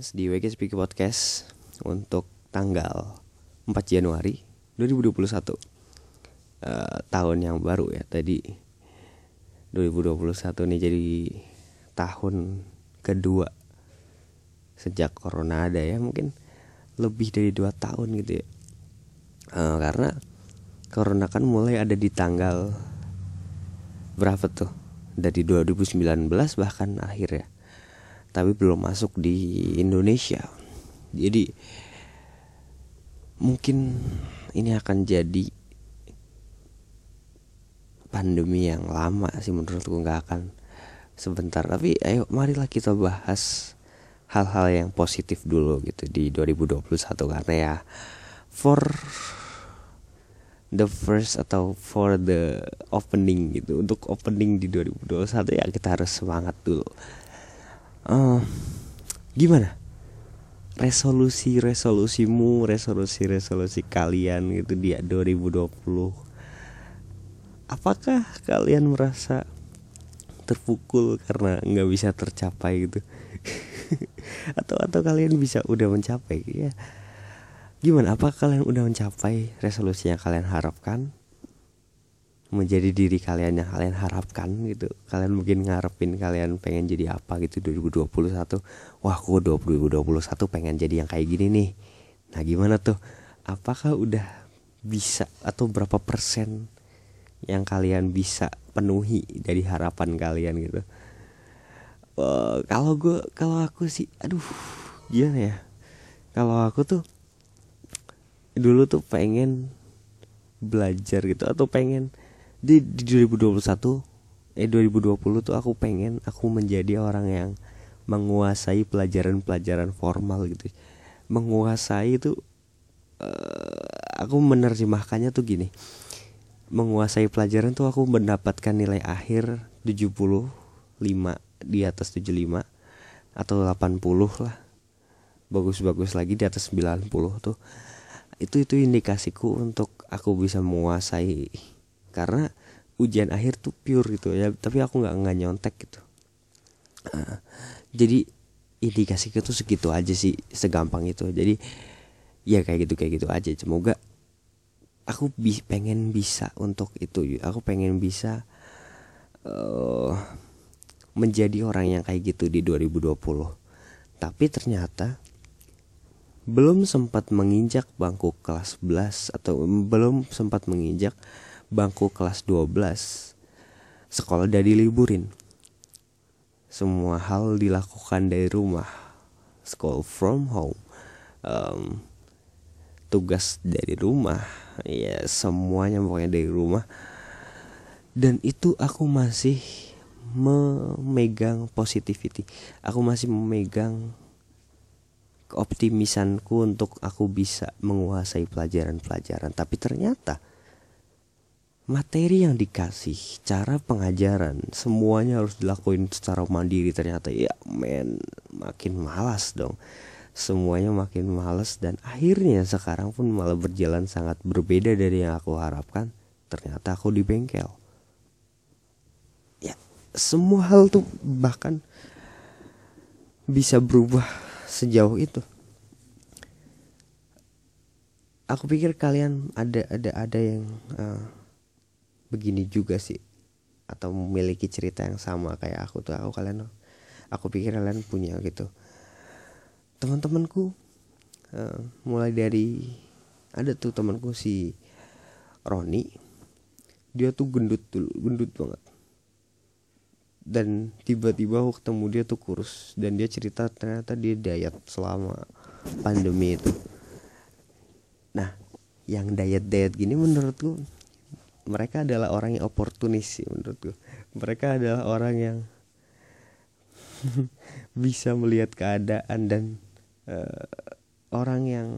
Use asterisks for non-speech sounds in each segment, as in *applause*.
Merkans di WG Speak Podcast untuk tanggal 4 Januari 2021 uh, tahun yang baru ya tadi 2021 nih jadi tahun kedua sejak corona ada ya mungkin lebih dari dua tahun gitu ya. Uh, karena corona kan mulai ada di tanggal berapa tuh? Dari 2019 bahkan akhir ya tapi belum masuk di Indonesia. Jadi mungkin ini akan jadi pandemi yang lama sih menurutku nggak akan sebentar. Tapi ayo marilah kita bahas hal-hal yang positif dulu gitu di 2021 karena ya for the first atau for the opening gitu untuk opening di 2021 ya kita harus semangat dulu uh, gimana? Resolusi resolusimu resolusi resolusi kalian gitu di 2020 apakah kalian merasa terpukul karena nggak bisa tercapai gitu? *laughs* Atau atau kalian bisa udah mencapai ya? Gimana? Apa kalian udah mencapai resolusi yang kalian harapkan menjadi diri kalian yang kalian harapkan gitu. Kalian mungkin ngarepin kalian pengen jadi apa gitu 2021 wah aku 2021 pengen jadi yang kayak gini nih. Nah gimana tuh? Apakah udah bisa atau berapa persen yang kalian bisa penuhi dari harapan kalian gitu? Uh, kalau gue kalau aku sih aduh gimana ya? Kalau aku tuh dulu tuh pengen belajar gitu atau pengen di, di 2021 eh 2020 tuh aku pengen aku menjadi orang yang menguasai pelajaran-pelajaran formal gitu. Menguasai itu uh, aku menerjemahkannya tuh gini. Menguasai pelajaran tuh aku mendapatkan nilai akhir 75 di atas 75 atau 80 lah. Bagus-bagus lagi di atas 90 tuh. Itu itu indikasiku untuk aku bisa menguasai karena ujian akhir tuh pure gitu ya tapi aku nggak nggak nyontek gitu. Uh, jadi indikasi itu segitu aja sih segampang itu. Jadi ya kayak gitu kayak gitu aja. Semoga aku bi pengen bisa untuk itu. Aku pengen bisa uh, menjadi orang yang kayak gitu di 2020 tapi ternyata belum sempat menginjak bangku kelas 11 atau belum sempat menginjak bangku kelas 12 sekolah udah diliburin. Semua hal dilakukan dari rumah. School from home. Um, tugas dari rumah. Ya semuanya pokoknya dari rumah. Dan itu aku masih memegang positivity. Aku masih memegang optimisanku untuk aku bisa menguasai pelajaran-pelajaran. Tapi ternyata materi yang dikasih, cara pengajaran, semuanya harus dilakuin secara mandiri ternyata ya men makin malas dong. Semuanya makin malas dan akhirnya sekarang pun malah berjalan sangat berbeda dari yang aku harapkan. Ternyata aku di bengkel. Ya, semua hal tuh bahkan bisa berubah sejauh itu. Aku pikir kalian ada ada ada yang uh, begini juga sih. Atau memiliki cerita yang sama kayak aku tuh. Aku kalian aku pikir kalian punya gitu. Teman-temanku uh, mulai dari ada tuh temanku si Roni. Dia tuh gendut tuh gendut banget. Dan tiba-tiba aku ketemu dia tuh kurus. Dan dia cerita ternyata dia diet selama pandemi itu. Nah yang diet diet gini menurutku mereka adalah orang yang oportunis sih menurutku. Mereka adalah orang yang *laughs* bisa melihat keadaan dan uh, orang yang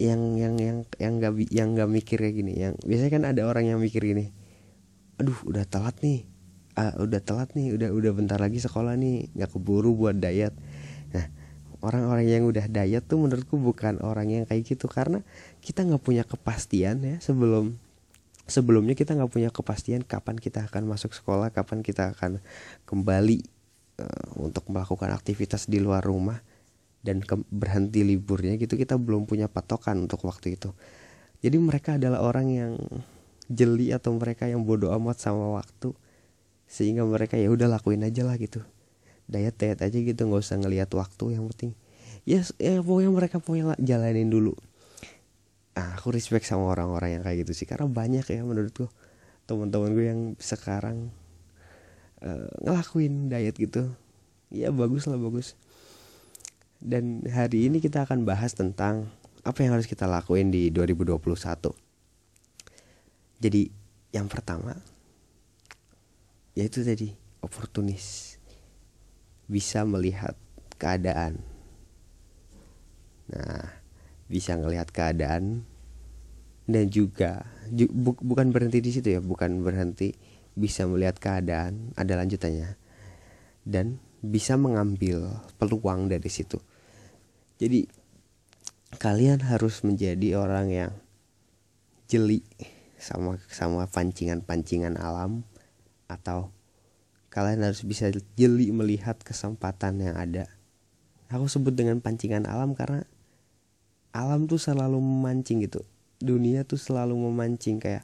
yang yang yang yang gak yang gak mikir kayak gini. Yang biasanya kan ada orang yang mikir gini aduh udah telat nih. Ah, udah telat nih. Udah udah bentar lagi sekolah nih. Nggak keburu buat diet orang-orang yang udah diet tuh menurutku bukan orang yang kayak gitu. Karena kita nggak punya kepastian ya sebelum sebelumnya kita nggak punya kepastian kapan kita akan masuk sekolah kapan kita akan kembali uh, untuk melakukan aktivitas di luar rumah dan ke, berhenti liburnya gitu. Kita belum punya patokan untuk waktu itu. Jadi mereka adalah orang yang jeli atau mereka yang bodoh amat sama waktu sehingga mereka ya udah lakuin aja lah gitu diet diet aja gitu nggak usah ngelihat waktu yang penting. Ya ya pokoknya mereka pokoknya jalanin dulu. Ah, aku respect sama orang-orang yang kayak gitu sih karena banyak ya menurutku teman-teman gue yang sekarang uh, ngelakuin diet gitu. Ya bagus lah bagus. Dan hari ini kita akan bahas tentang apa yang harus kita lakuin di 2021 jadi yang pertama yaitu tadi oportunis bisa melihat keadaan. Nah bisa ngelihat keadaan dan juga bu, bukan berhenti di situ ya bukan berhenti bisa melihat keadaan ada lanjutannya. Dan bisa mengambil peluang dari situ. Jadi kalian harus menjadi orang yang jeli sama sama pancingan-pancingan alam atau kalian harus bisa jeli melihat kesempatan yang ada. Aku sebut dengan pancingan alam karena alam tuh selalu memancing gitu. Dunia tuh selalu memancing kayak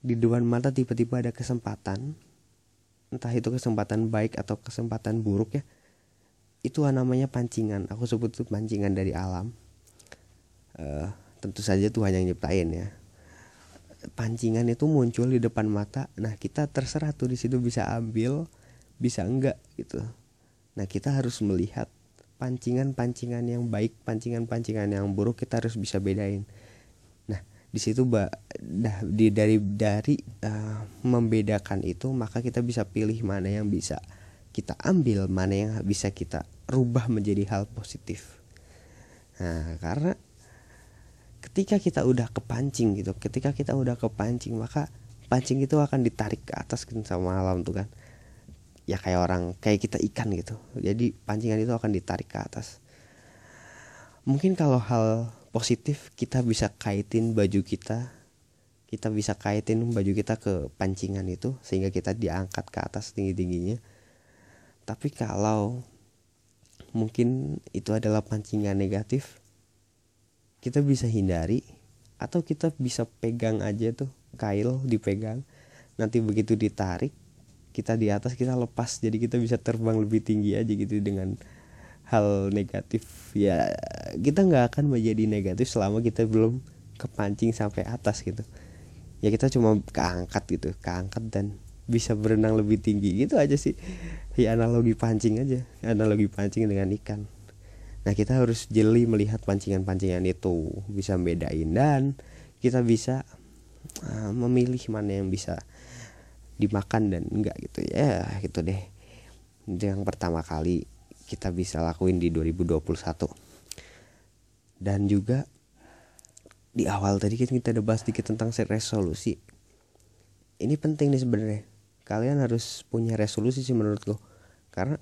di depan mata tiba-tiba ada kesempatan. Entah itu kesempatan baik atau kesempatan buruk ya. Itu namanya pancingan. Aku sebut itu pancingan dari alam. Uh, tentu saja Tuhan yang nyiptain ya pancingan itu muncul di depan mata nah kita terserah tuh di situ bisa ambil bisa enggak gitu. Nah kita harus melihat pancingan-pancingan yang baik pancingan-pancingan yang buruk kita harus bisa bedain. Nah di situ dah di dari dari uh, membedakan itu maka kita bisa pilih mana yang bisa kita ambil mana yang bisa kita rubah menjadi hal positif. Nah karena ketika kita udah kepancing gitu ketika kita udah kepancing maka pancing itu akan ditarik ke atas kan sama alam tuh kan. Ya kayak orang kayak kita ikan gitu. Jadi pancingan itu akan ditarik ke atas. Mungkin kalau hal positif kita bisa kaitin baju kita kita bisa kaitin baju kita ke pancingan itu sehingga kita diangkat ke atas tinggi tingginya tapi kalau mungkin itu adalah pancingan negatif kita bisa hindari atau kita bisa pegang aja tuh kail dipegang. Nanti begitu ditarik kita di atas kita lepas. Jadi kita bisa terbang lebih tinggi aja gitu dengan hal negatif. Ya kita nggak akan menjadi negatif selama kita belum kepancing sampai atas gitu. Ya kita cuma keangkat gitu keangkat dan bisa berenang lebih tinggi. Gitu aja sih. Ya analogi pancing aja. Analogi pancing dengan ikan Nah kita harus jeli melihat pancingan-pancingan itu. Bisa bedain dan kita bisa uh, memilih mana yang bisa dimakan dan enggak gitu ya. Gitu deh. Itu yang pertama kali kita bisa lakuin di 2021 dan juga di awal tadi kan kita udah bahas sedikit tentang resolusi. Ini penting nih sebenarnya. Kalian harus punya resolusi sih menurutku karena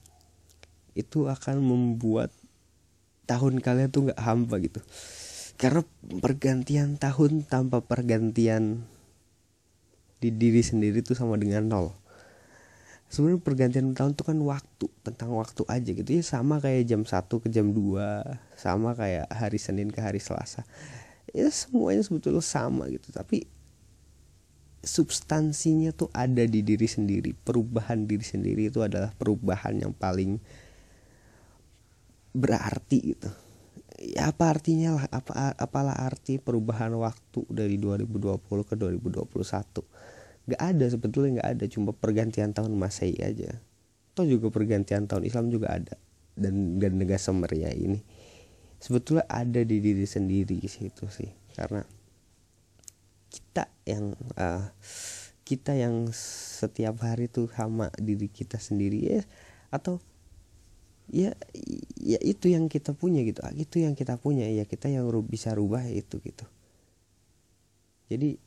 itu akan membuat tahun kalian tuh nggak hampa gitu. Karena pergantian tahun tanpa pergantian di diri sendiri tuh sama dengan nol. Sebenarnya pergantian tahun tuh kan waktu tentang waktu aja gitu. Ya sama kayak jam 1 ke jam 2 sama kayak hari Senin ke hari Selasa. Ya semuanya sebetulnya sama gitu tapi substansinya tuh ada di diri sendiri. Perubahan diri sendiri itu adalah perubahan yang paling berarti gitu. Ya apa artinya lah? Apa apalah arti perubahan waktu dari 2020 ke 2021 nggak ada sebetulnya nggak ada. Cuma pergantian tahun masehi aja. Atau juga pergantian tahun Islam juga ada. Dan dan negara ya ini. Sebetulnya ada di diri sendiri situ sih. Karena kita yang uh, kita yang setiap hari tuh sama diri kita sendiri. Ya atau ya ya itu yang kita punya gitu. Ah, itu yang kita punya. Ya kita yang bisa rubah itu gitu. Jadi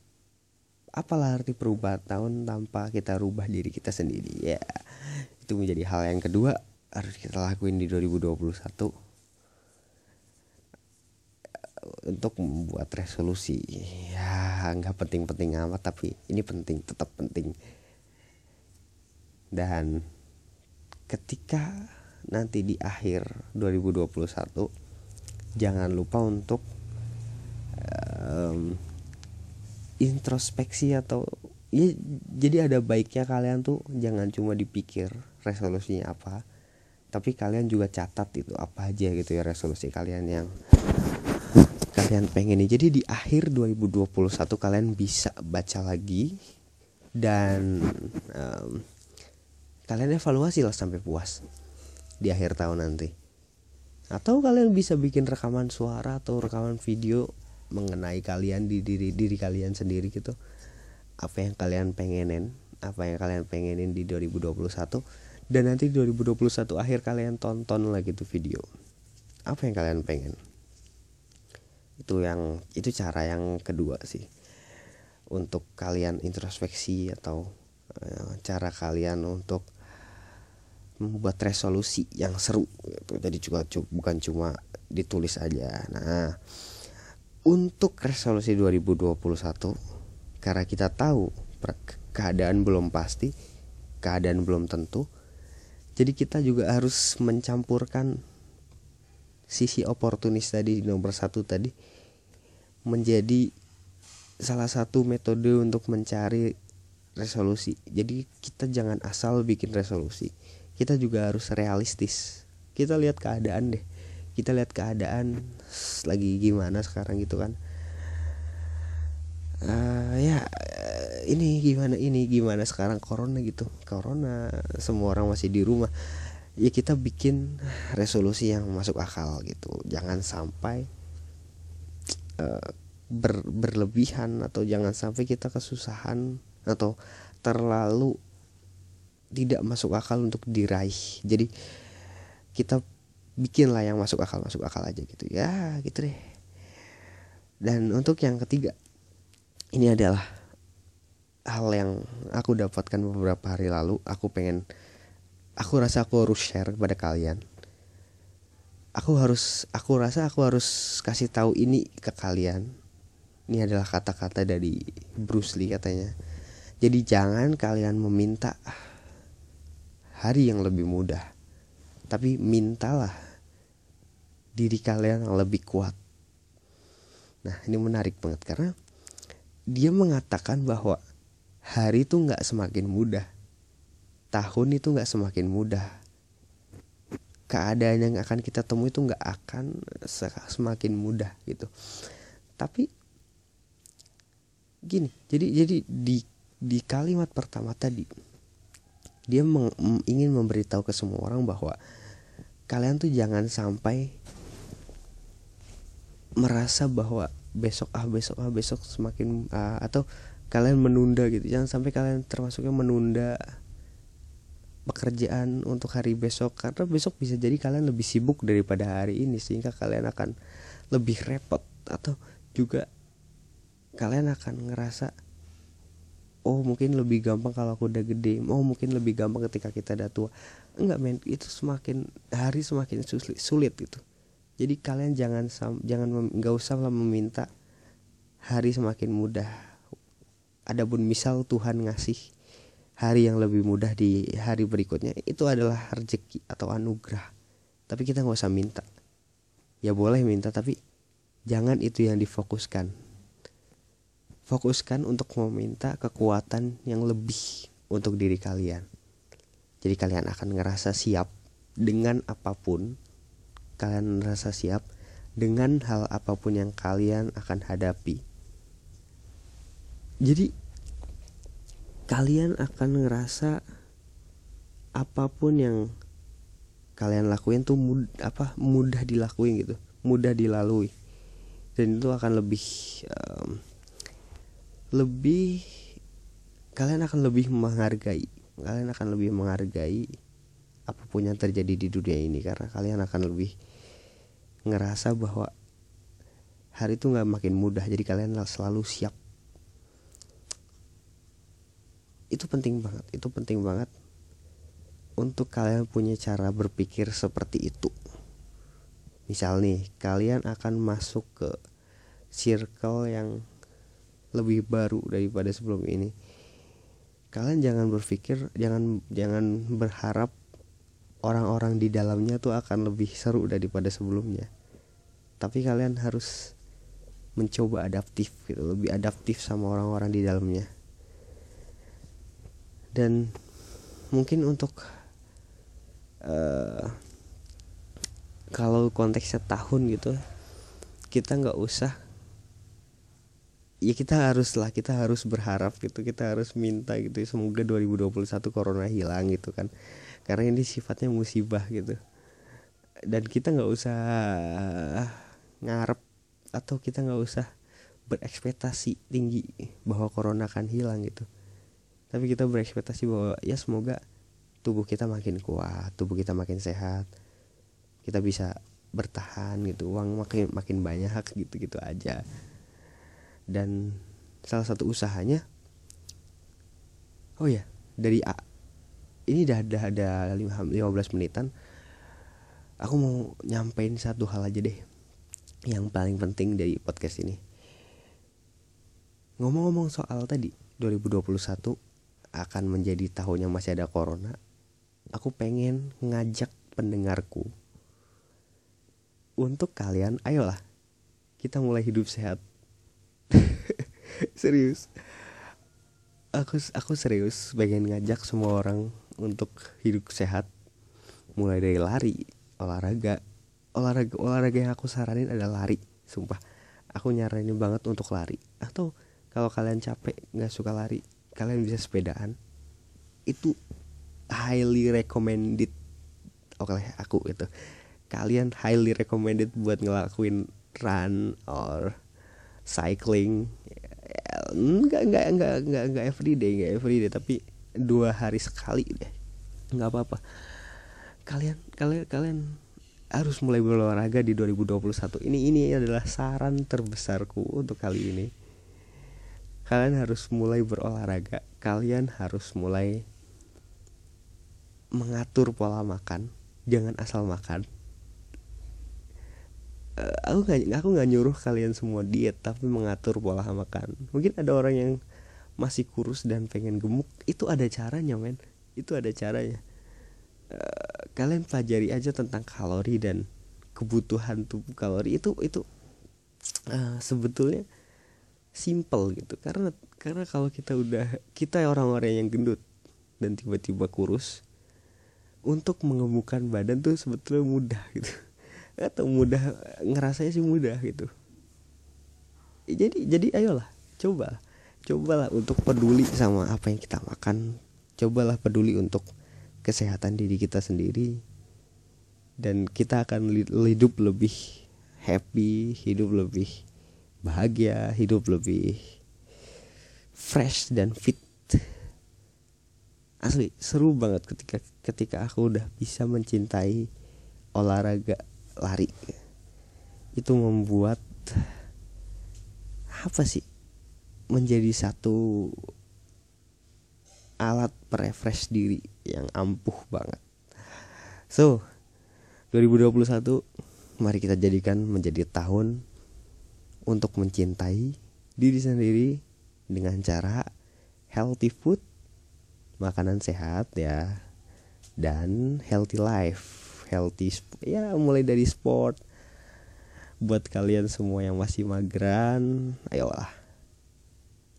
apalah arti perubahan tahun tanpa kita rubah diri kita sendiri? Ya itu menjadi hal yang kedua harus kita lakuin di 2021 untuk membuat resolusi. Ya nggak penting-penting amat tapi ini penting tetap penting. Dan ketika nanti di akhir 2021 jangan lupa untuk um, introspeksi atau ya jadi ada baiknya kalian tuh jangan cuma dipikir resolusinya apa tapi kalian juga catat itu apa aja gitu ya resolusi kalian yang kalian pengen nih. Jadi di akhir 2021 kalian bisa baca lagi dan um, kalian evaluasi lah sampai puas di akhir tahun nanti. Atau kalian bisa bikin rekaman suara atau rekaman video mengenai kalian di diri diri kalian sendiri gitu. Apa yang kalian pengenin apa yang kalian pengenin di 2021 dan nanti 2021 akhir kalian tonton lagi tuh video. Apa yang kalian pengen? Itu yang itu cara yang kedua sih. Untuk kalian introspeksi atau uh, cara kalian untuk membuat resolusi yang seru gitu. jadi juga bukan cuma ditulis aja nah untuk resolusi 2021 karena kita tahu keadaan belum pasti, keadaan belum tentu. Jadi kita juga harus mencampurkan sisi oportunis tadi nomor satu tadi menjadi salah satu metode untuk mencari resolusi. Jadi kita jangan asal bikin resolusi. Kita juga harus realistis. Kita lihat keadaan deh. Kita lihat keadaan lagi gimana sekarang gitu kan. Uh, ya ini gimana ini gimana sekarang corona gitu. Corona semua orang masih di rumah. Ya kita bikin resolusi yang masuk akal gitu. Jangan sampai uh, ber, berlebihan atau jangan sampai kita kesusahan atau terlalu tidak masuk akal untuk diraih. Jadi kita bikin lah yang masuk akal masuk akal aja gitu. Ya gitu deh. Dan untuk yang ketiga ini adalah hal yang aku dapatkan beberapa hari lalu. Aku pengen aku rasa aku harus share kepada kalian. Aku harus aku rasa aku harus kasih tahu ini ke kalian. Ini adalah kata-kata dari Bruce Lee katanya. Jadi jangan kalian meminta hari yang lebih mudah tapi mintalah diri kalian yang lebih kuat. Nah ini menarik banget karena dia mengatakan bahwa hari itu nggak semakin mudah, tahun itu nggak semakin mudah, keadaan yang akan kita temui itu nggak akan semakin mudah gitu. Tapi gini, jadi jadi di di kalimat pertama tadi dia meng, ingin memberitahu ke semua orang bahwa kalian tuh jangan sampai merasa bahwa besok ah besok ah besok semakin uh, atau kalian menunda gitu. Jangan sampai kalian termasuknya menunda pekerjaan untuk hari besok karena besok bisa jadi kalian lebih sibuk daripada hari ini sehingga kalian akan lebih repot atau juga kalian akan ngerasa oh mungkin lebih gampang kalau aku udah gede. Oh mungkin lebih gampang ketika kita udah tua. Enggak men. Itu semakin hari semakin sulit, sulit gitu jadi kalian jangan jangan nggak usah lah meminta hari semakin mudah. Adapun misal Tuhan ngasih hari yang lebih mudah di hari berikutnya itu adalah rezeki atau anugerah. Tapi kita nggak usah minta. Ya boleh minta tapi jangan itu yang difokuskan fokuskan untuk meminta kekuatan yang lebih untuk diri kalian jadi kalian akan ngerasa siap dengan apa pun kalian merasa siap dengan hal apa pun yang kalian akan hadapi. Jadi kalian akan ngerasa apa pun yang kalian lakuin tuh mud, apa mudah dilakuin gitu, mudah dilalui. Dan itu akan lebih um, lebih kalian akan lebih menghargai, kalian akan lebih menghargai apa pun yang terjadi di dunia ini karena kalian akan lebih ngerasa bahwa hari itu nggak makin mudah jadi kalian selalu siap. Itu penting banget itu penting banget untuk kalian punya cara berpikir seperti itu. Misal nih kalian akan masuk ke circle yang lebih baru daripada sebelum ini. Kalian jangan berpikir jangan jangan berharap orang-orang di dalamnya tuh akan lebih seru daripada sebelumnya. Tapi kalian harus mencoba adaptif gitu lebih adaptif sama orang-orang di dalamnya. Dan mungkin untuk uh, kalau konteksnya tahun gitu kita nggak usah ya kita harus lah kita harus berharap gitu kita harus minta gitu semoga 2021 corona hilang gitu kan. Karena ini sifatnya musibah gitu. Dan kita nggak usah ngarep atau kita nggak usah berekspektasi tinggi bahwa corona akan hilang gitu. Tapi kita berekspektasi bahwa ya semoga tubuh kita makin kuat tubuh kita makin sehat. Kita bisa bertahan gitu uang makin makin banyak gitu gitu aja dan salah satu usahanya oh ya dari A ini udah ada ada 15 menitan aku mau nyampein satu hal aja deh yang paling penting dari podcast ini. Ngomong-ngomong soal tadi 2021 akan menjadi tahun yang masih ada corona aku pengen ngajak pendengarku untuk kalian ayolah kita mulai hidup sehat serius. Aku aku serius pengen ngajak semua orang untuk hidup sehat. Mulai dari lari olahraga. Olahraga olahraga yang aku saranin adalah lari sumpah. Aku nyaranin banget untuk lari. Atau kalau kalian capek nggak suka lari kalian bisa sepedaan. Itu highly recommended. Oke okay, aku itu kalian highly recommended buat ngelakuin run or cycling enggak enggak enggak enggak enggak everyday enggak everyday tapi dua hari sekali deh. Nggak apa-apa. Kalian kalian kalian harus mulai berolahraga di 2021 ini ini adalah saran terbesarku untuk kali ini. Kalian harus mulai berolahraga. Kalian harus mulai mengatur pola makan. Jangan asal makan aku nggak aku nggak nyuruh kalian semua diet tapi mengatur pola makan. Mungkin ada orang yang masih kurus dan pengen gemuk. Itu ada caranya men. Itu ada caranya. Uh, kalian pelajari aja tentang kalori dan kebutuhan tubuh kalori. Itu itu uh, sebetulnya simple gitu. Karena karena kalau kita udah kita orang-orang yang gendut dan tiba-tiba kurus untuk mengemukkan badan tuh sebetulnya mudah gitu atau mudah ngerasanya sih mudah gitu. Jadi jadi ayolah coba cobalah untuk peduli sama apa yang kita makan. Cobalah peduli untuk kesehatan diri kita sendiri. Dan kita akan hidup lebih happy hidup lebih bahagia hidup lebih fresh dan fit. Asli seru banget ketika ketika aku udah bisa mencintai olahraga lari. Itu membuat apa sih menjadi satu alat refresh diri yang ampuh banget. So 2021 mari kita jadikan menjadi tahun untuk mencintai diri sendiri dengan cara healthy food makanan sehat ya dan healthy life healthy ya mulai dari sport. Buat kalian semua yang masih mageran ayolah.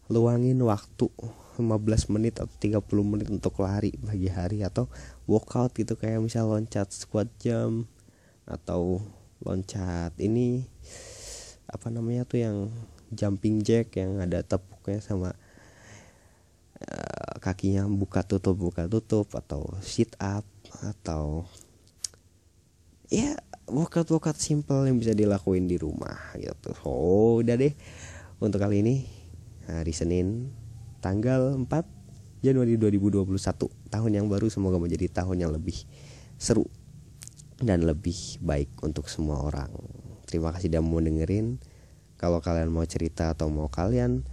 Luangin waktu 15 menit atau 30 menit untuk lari pagi hari atau workout gitu kayak misal loncat squat jam atau loncat ini apa namanya tuh yang jumping jack yang ada tepuknya sama uh, kakinya buka tutup buka tutup atau sit up atau ya workout workout simple yang bisa dilakuin di rumah gitu. Oh udah deh. Untuk kali ini hari Senin tanggal 4 Januari 2021 tahun yang baru semoga menjadi tahun yang lebih seru dan lebih baik untuk semua orang. Terima kasih sudah mau dengerin. Kalau kalian mau cerita atau mau kalian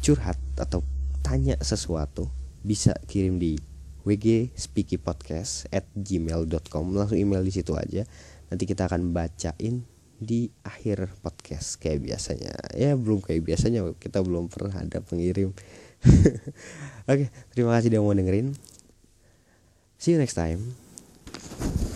curhat atau tanya sesuatu bisa kirim di wg speaky podcast at gmail.com langsung email di situ aja. Nanti kita akan bacain di akhir podcast kayak biasanya. Ya belum kayak biasanya. Kita belum pernah ada pengirim. *laughs* Oke terima kasih udah mau dengerin. See you next time